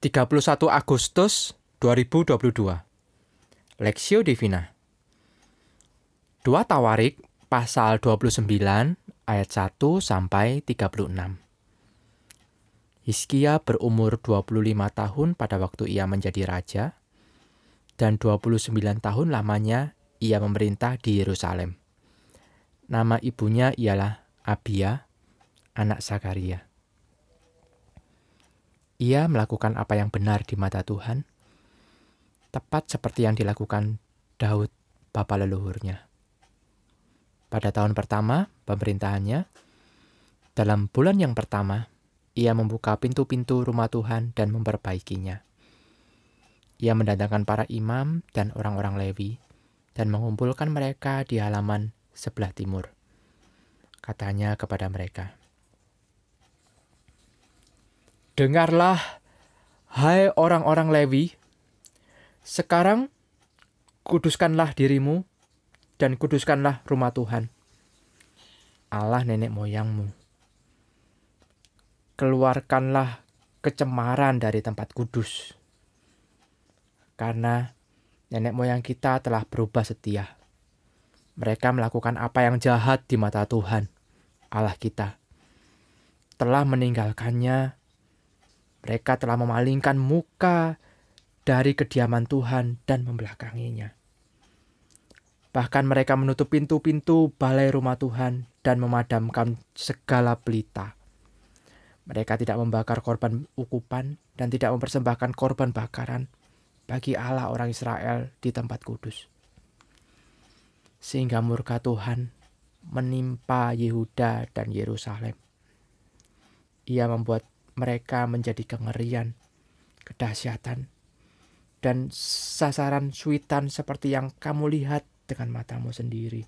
31 Agustus 2022 Lexio Divina 2 Tawarik pasal 29 ayat 1 sampai 36 Hizkia berumur 25 tahun pada waktu ia menjadi raja dan 29 tahun lamanya ia memerintah di Yerusalem. Nama ibunya ialah Abia, anak Sakaria. Ia melakukan apa yang benar di mata Tuhan, tepat seperti yang dilakukan Daud, bapa leluhurnya. Pada tahun pertama pemerintahannya, dalam bulan yang pertama, ia membuka pintu-pintu rumah Tuhan dan memperbaikinya. Ia mendatangkan para imam dan orang-orang Lewi dan mengumpulkan mereka di halaman sebelah timur. Katanya kepada mereka, Dengarlah, hai orang-orang Lewi, sekarang kuduskanlah dirimu dan kuduskanlah rumah Tuhan, Allah nenek moyangmu. Keluarkanlah kecemaran dari tempat kudus, karena nenek moyang kita telah berubah setia. Mereka melakukan apa yang jahat di mata Tuhan, Allah kita. Telah meninggalkannya mereka telah memalingkan muka dari kediaman Tuhan dan membelakanginya. Bahkan mereka menutup pintu-pintu balai rumah Tuhan dan memadamkan segala pelita. Mereka tidak membakar korban ukupan dan tidak mempersembahkan korban bakaran bagi Allah orang Israel di tempat kudus. Sehingga murka Tuhan menimpa Yehuda dan Yerusalem. Ia membuat mereka menjadi kengerian, kedahsyatan, dan sasaran suitan seperti yang kamu lihat dengan matamu sendiri.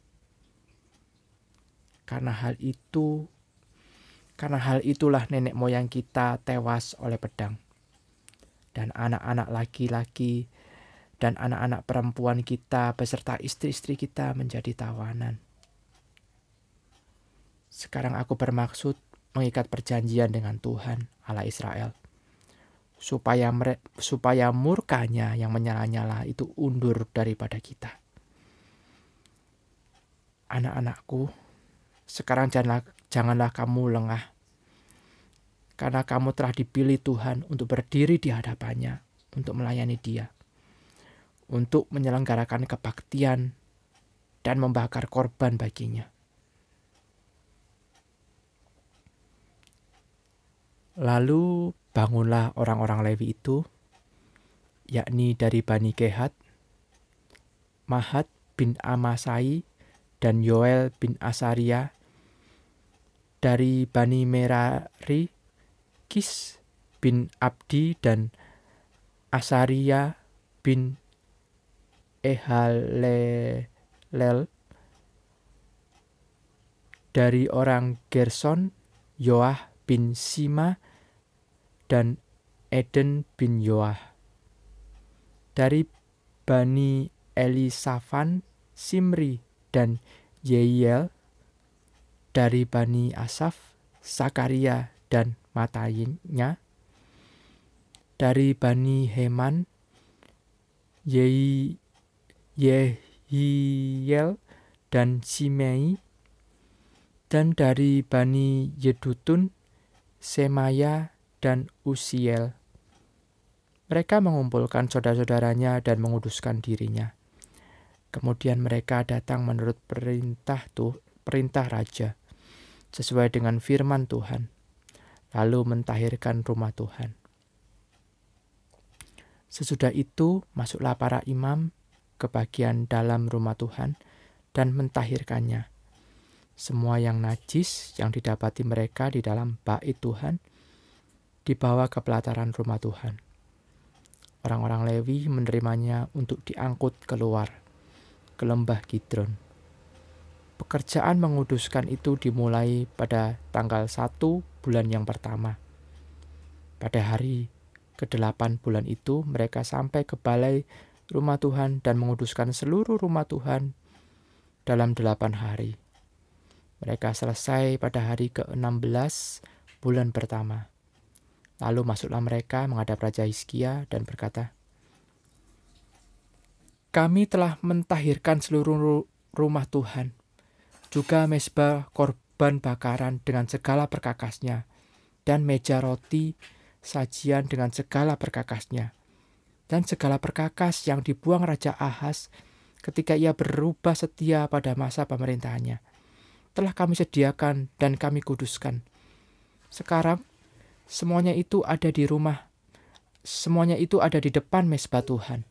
Karena hal itu, karena hal itulah nenek moyang kita tewas oleh pedang. Dan anak-anak laki-laki dan anak-anak perempuan kita beserta istri-istri kita menjadi tawanan. Sekarang aku bermaksud mengikat perjanjian dengan Tuhan Allah Israel supaya supaya murkanya yang menyala-nyala itu undur daripada kita. Anak-anakku, sekarang janganlah, janganlah kamu lengah, karena kamu telah dipilih Tuhan untuk berdiri di hadapannya, untuk melayani Dia, untuk menyelenggarakan kebaktian dan membakar korban baginya. Lalu bangunlah orang-orang Lewi itu, yakni dari Bani Kehat, Mahat bin Amasai, dan Yoel bin Asaria, dari Bani Merari, Kis bin Abdi, dan Asaria bin Ehalelel, dari orang Gerson, Yoah bin Sima dan Eden bin Yoah. Dari Bani Elisafan, Simri, dan Yeiel. Dari Bani Asaf, Sakaria, dan Matainya. Dari Bani Heman, Yei, Yehiel, dan Simei. Dan dari Bani Yedutun, Semaya, dan Usiel. Mereka mengumpulkan saudara-saudaranya dan menguduskan dirinya. Kemudian mereka datang menurut perintah tuh, perintah raja, sesuai dengan firman Tuhan, lalu mentahirkan rumah Tuhan. Sesudah itu masuklah para imam ke bagian dalam rumah Tuhan dan mentahirkannya semua yang najis yang didapati mereka di dalam bait Tuhan dibawa ke pelataran rumah Tuhan. Orang-orang Lewi menerimanya untuk diangkut keluar ke lembah Kidron. Pekerjaan menguduskan itu dimulai pada tanggal 1 bulan yang pertama. Pada hari ke-8 bulan itu mereka sampai ke balai rumah Tuhan dan menguduskan seluruh rumah Tuhan dalam delapan hari. Mereka selesai pada hari ke-16 bulan pertama. Lalu masuklah mereka menghadap Raja Hizkia dan berkata, Kami telah mentahirkan seluruh rumah Tuhan, juga mesbah korban bakaran dengan segala perkakasnya, dan meja roti sajian dengan segala perkakasnya, dan segala perkakas yang dibuang Raja Ahas ketika ia berubah setia pada masa pemerintahannya. Telah kami sediakan dan kami kuduskan. Sekarang Semuanya itu ada di rumah. Semuanya itu ada di depan mesbah Tuhan.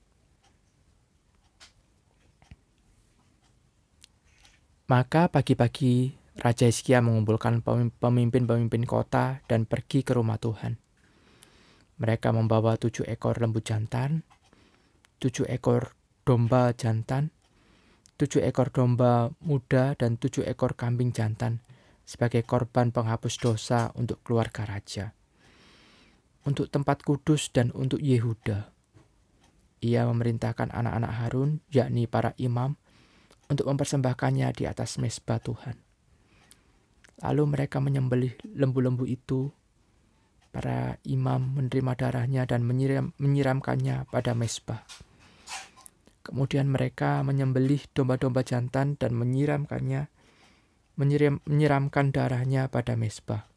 Maka pagi-pagi Raja Hizkia mengumpulkan pemimpin-pemimpin kota dan pergi ke rumah Tuhan. Mereka membawa tujuh ekor lembu jantan, tujuh ekor domba jantan, tujuh ekor domba muda, dan tujuh ekor kambing jantan sebagai korban penghapus dosa untuk keluarga raja untuk tempat kudus dan untuk Yehuda. Ia memerintahkan anak-anak Harun, yakni para imam, untuk mempersembahkannya di atas mesbah Tuhan. Lalu mereka menyembelih lembu-lembu itu. Para imam menerima darahnya dan menyiram, menyiramkannya pada mesbah. Kemudian mereka menyembelih domba-domba jantan dan menyiramkannya, menyiram, menyiramkan darahnya pada mesbah.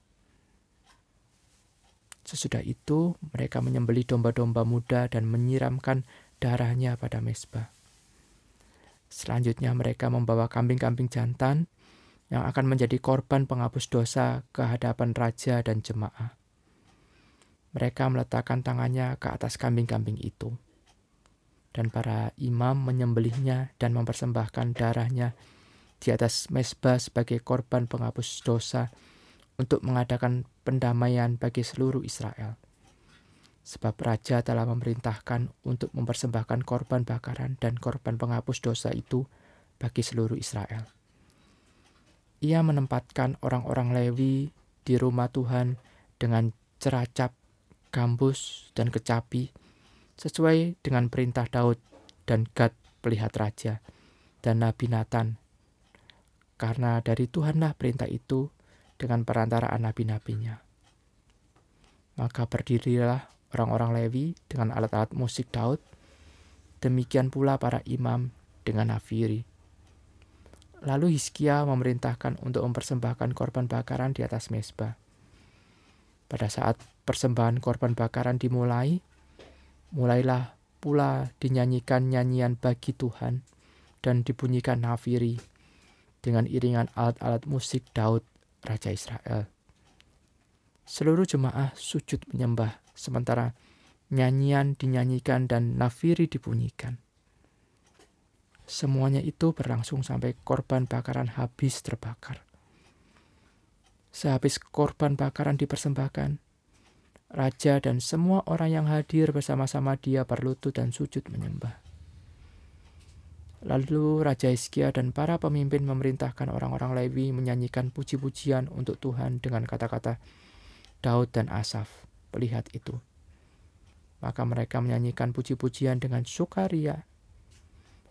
Sesudah itu, mereka menyembeli domba-domba muda dan menyiramkan darahnya pada mesbah. Selanjutnya, mereka membawa kambing-kambing jantan yang akan menjadi korban penghapus dosa ke hadapan raja dan jemaah. Mereka meletakkan tangannya ke atas kambing-kambing itu, dan para imam menyembelihnya dan mempersembahkan darahnya di atas mesbah sebagai korban penghapus dosa untuk mengadakan pendamaian bagi seluruh Israel. Sebab raja telah memerintahkan untuk mempersembahkan korban bakaran dan korban penghapus dosa itu bagi seluruh Israel. Ia menempatkan orang-orang Lewi di rumah Tuhan dengan ceracap, gambus, dan kecapi, sesuai dengan perintah Daud dan Gad pelihat raja, dan Nabi Nathan. Karena dari Tuhanlah perintah itu, dengan perantaraan nabi-nabinya. Maka berdirilah orang-orang Lewi dengan alat-alat musik Daud, demikian pula para imam dengan nafiri. Lalu Hizkia memerintahkan untuk mempersembahkan korban bakaran di atas mesbah. Pada saat persembahan korban bakaran dimulai, mulailah pula dinyanyikan nyanyian bagi Tuhan dan dibunyikan nafiri dengan iringan alat-alat musik Daud Raja Israel. Seluruh jemaah sujud menyembah, sementara nyanyian dinyanyikan dan nafiri dibunyikan. Semuanya itu berlangsung sampai korban bakaran habis terbakar. Sehabis korban bakaran dipersembahkan, raja dan semua orang yang hadir bersama-sama dia berlutut dan sujud menyembah. Lalu Raja Hizkia dan para pemimpin memerintahkan orang-orang Lewi menyanyikan puji-pujian untuk Tuhan dengan kata-kata Daud dan Asaf, pelihat itu. Maka mereka menyanyikan puji-pujian dengan sukaria,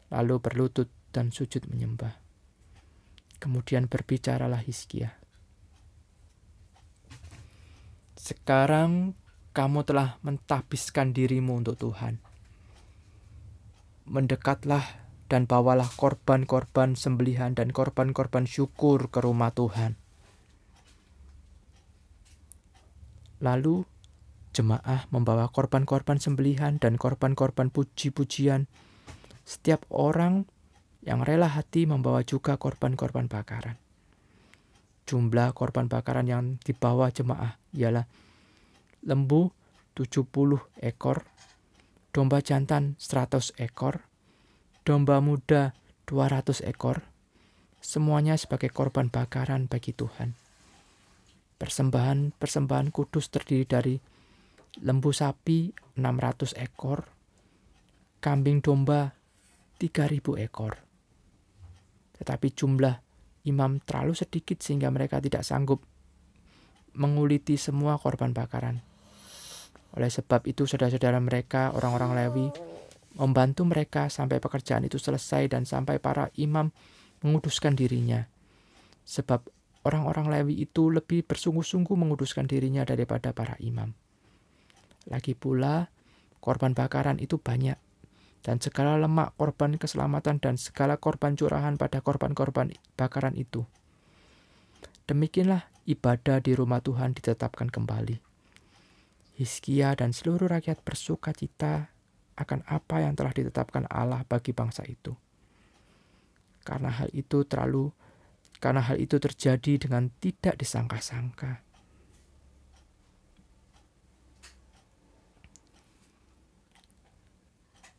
lalu berlutut dan sujud menyembah. Kemudian berbicaralah Hizkia. Sekarang kamu telah mentahbiskan dirimu untuk Tuhan. Mendekatlah dan bawalah korban-korban sembelihan dan korban-korban syukur ke rumah Tuhan. Lalu jemaah membawa korban-korban sembelihan dan korban-korban puji-pujian. Setiap orang yang rela hati membawa juga korban-korban bakaran. Jumlah korban bakaran yang dibawa jemaah ialah lembu 70 ekor, domba jantan 100 ekor, domba muda 200 ekor, semuanya sebagai korban bakaran bagi Tuhan. Persembahan-persembahan kudus terdiri dari lembu sapi 600 ekor, kambing domba 3000 ekor. Tetapi jumlah imam terlalu sedikit sehingga mereka tidak sanggup menguliti semua korban bakaran. Oleh sebab itu saudara-saudara mereka, orang-orang Lewi, membantu mereka sampai pekerjaan itu selesai dan sampai para imam menguduskan dirinya. Sebab orang-orang Lewi itu lebih bersungguh-sungguh menguduskan dirinya daripada para imam. Lagi pula, korban bakaran itu banyak, dan segala lemak korban keselamatan dan segala korban curahan pada korban-korban bakaran itu. Demikianlah ibadah di rumah Tuhan ditetapkan kembali. Hiskia dan seluruh rakyat bersuka cita akan apa yang telah ditetapkan Allah bagi bangsa itu. Karena hal itu terlalu karena hal itu terjadi dengan tidak disangka-sangka.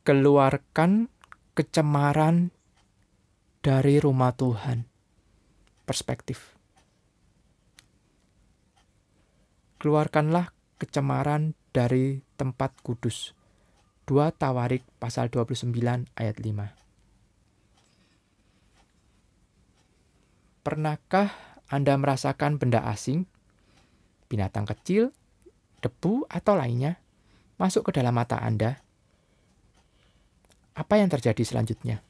Keluarkan kecemaran dari rumah Tuhan. Perspektif. Keluarkanlah kecemaran dari tempat kudus. 2 Tawarik pasal 29 ayat 5. Pernahkah Anda merasakan benda asing, binatang kecil, debu, atau lainnya masuk ke dalam mata Anda? Apa yang terjadi selanjutnya?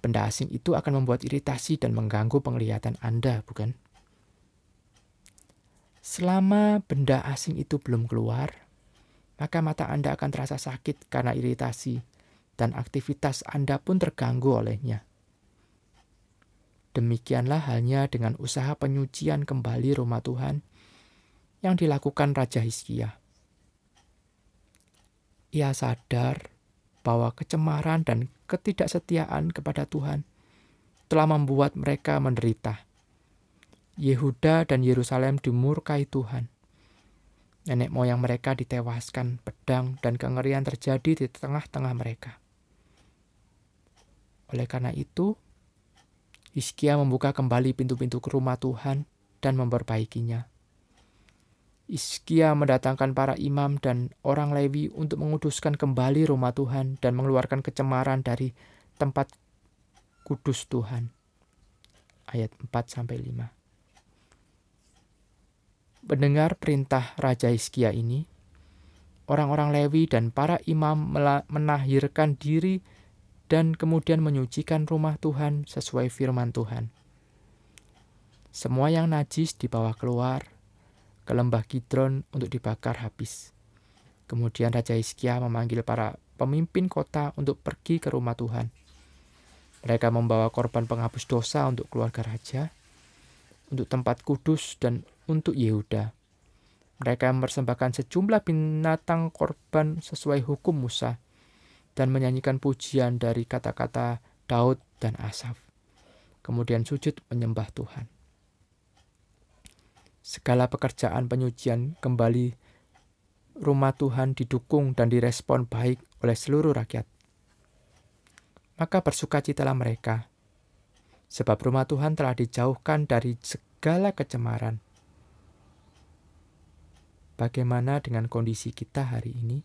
Benda asing itu akan membuat iritasi dan mengganggu penglihatan Anda, bukan? Selama benda asing itu belum keluar, maka mata Anda akan terasa sakit karena iritasi, dan aktivitas Anda pun terganggu olehnya. Demikianlah halnya dengan usaha penyucian kembali rumah Tuhan yang dilakukan Raja Hizkia. Ia sadar bahwa kecemaran dan ketidaksetiaan kepada Tuhan telah membuat mereka menderita. Yehuda dan Yerusalem dimurkai Tuhan. Nenek moyang mereka ditewaskan, pedang dan kengerian terjadi di tengah-tengah mereka. Oleh karena itu, Hizkia membuka kembali pintu-pintu ke rumah Tuhan dan memperbaikinya. Hizkia mendatangkan para imam dan orang Lewi untuk menguduskan kembali rumah Tuhan dan mengeluarkan kecemaran dari tempat kudus Tuhan. Ayat 4 sampai 5. Mendengar perintah Raja Hizkia ini, orang-orang Lewi dan para imam menahirkan diri dan kemudian menyucikan rumah Tuhan sesuai firman Tuhan. Semua yang najis dibawa keluar ke lembah Kidron untuk dibakar habis. Kemudian Raja Hizkia memanggil para pemimpin kota untuk pergi ke rumah Tuhan. Mereka membawa korban penghapus dosa untuk keluarga raja, untuk tempat kudus, dan untuk Yehuda. Mereka mempersembahkan sejumlah binatang korban sesuai hukum Musa dan menyanyikan pujian dari kata-kata Daud dan Asaf. Kemudian sujud menyembah Tuhan. Segala pekerjaan penyucian kembali rumah Tuhan didukung dan direspon baik oleh seluruh rakyat. Maka bersukacitalah mereka, sebab rumah Tuhan telah dijauhkan dari segala kecemaran. Bagaimana dengan kondisi kita hari ini?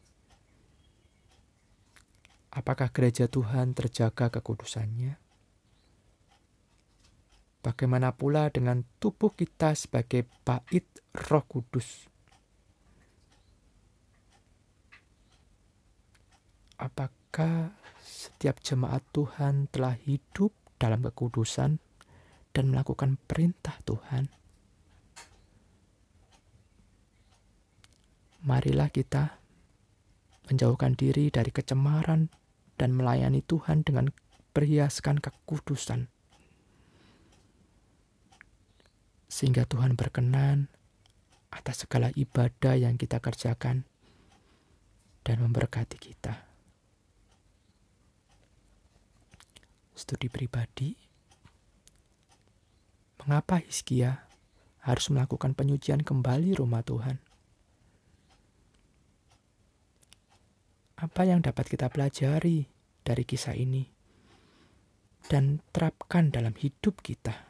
Apakah gereja Tuhan terjaga kekudusannya? Bagaimana pula dengan tubuh kita sebagai bait Roh Kudus? Apakah setiap jemaat Tuhan telah hidup dalam kekudusan dan melakukan perintah Tuhan? Marilah kita menjauhkan diri dari kecemaran dan melayani Tuhan dengan perhiaskan kekudusan. Sehingga Tuhan berkenan atas segala ibadah yang kita kerjakan dan memberkati kita. Studi pribadi Mengapa Hizkia harus melakukan penyucian kembali rumah Tuhan? Apa yang dapat kita pelajari dari kisah ini dan terapkan dalam hidup kita.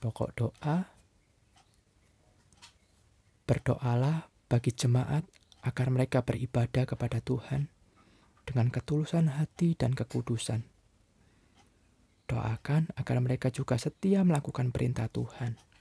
Pokok doa, berdoalah bagi jemaat agar mereka beribadah kepada Tuhan dengan ketulusan hati dan kekudusan. Doakan agar mereka juga setia melakukan perintah Tuhan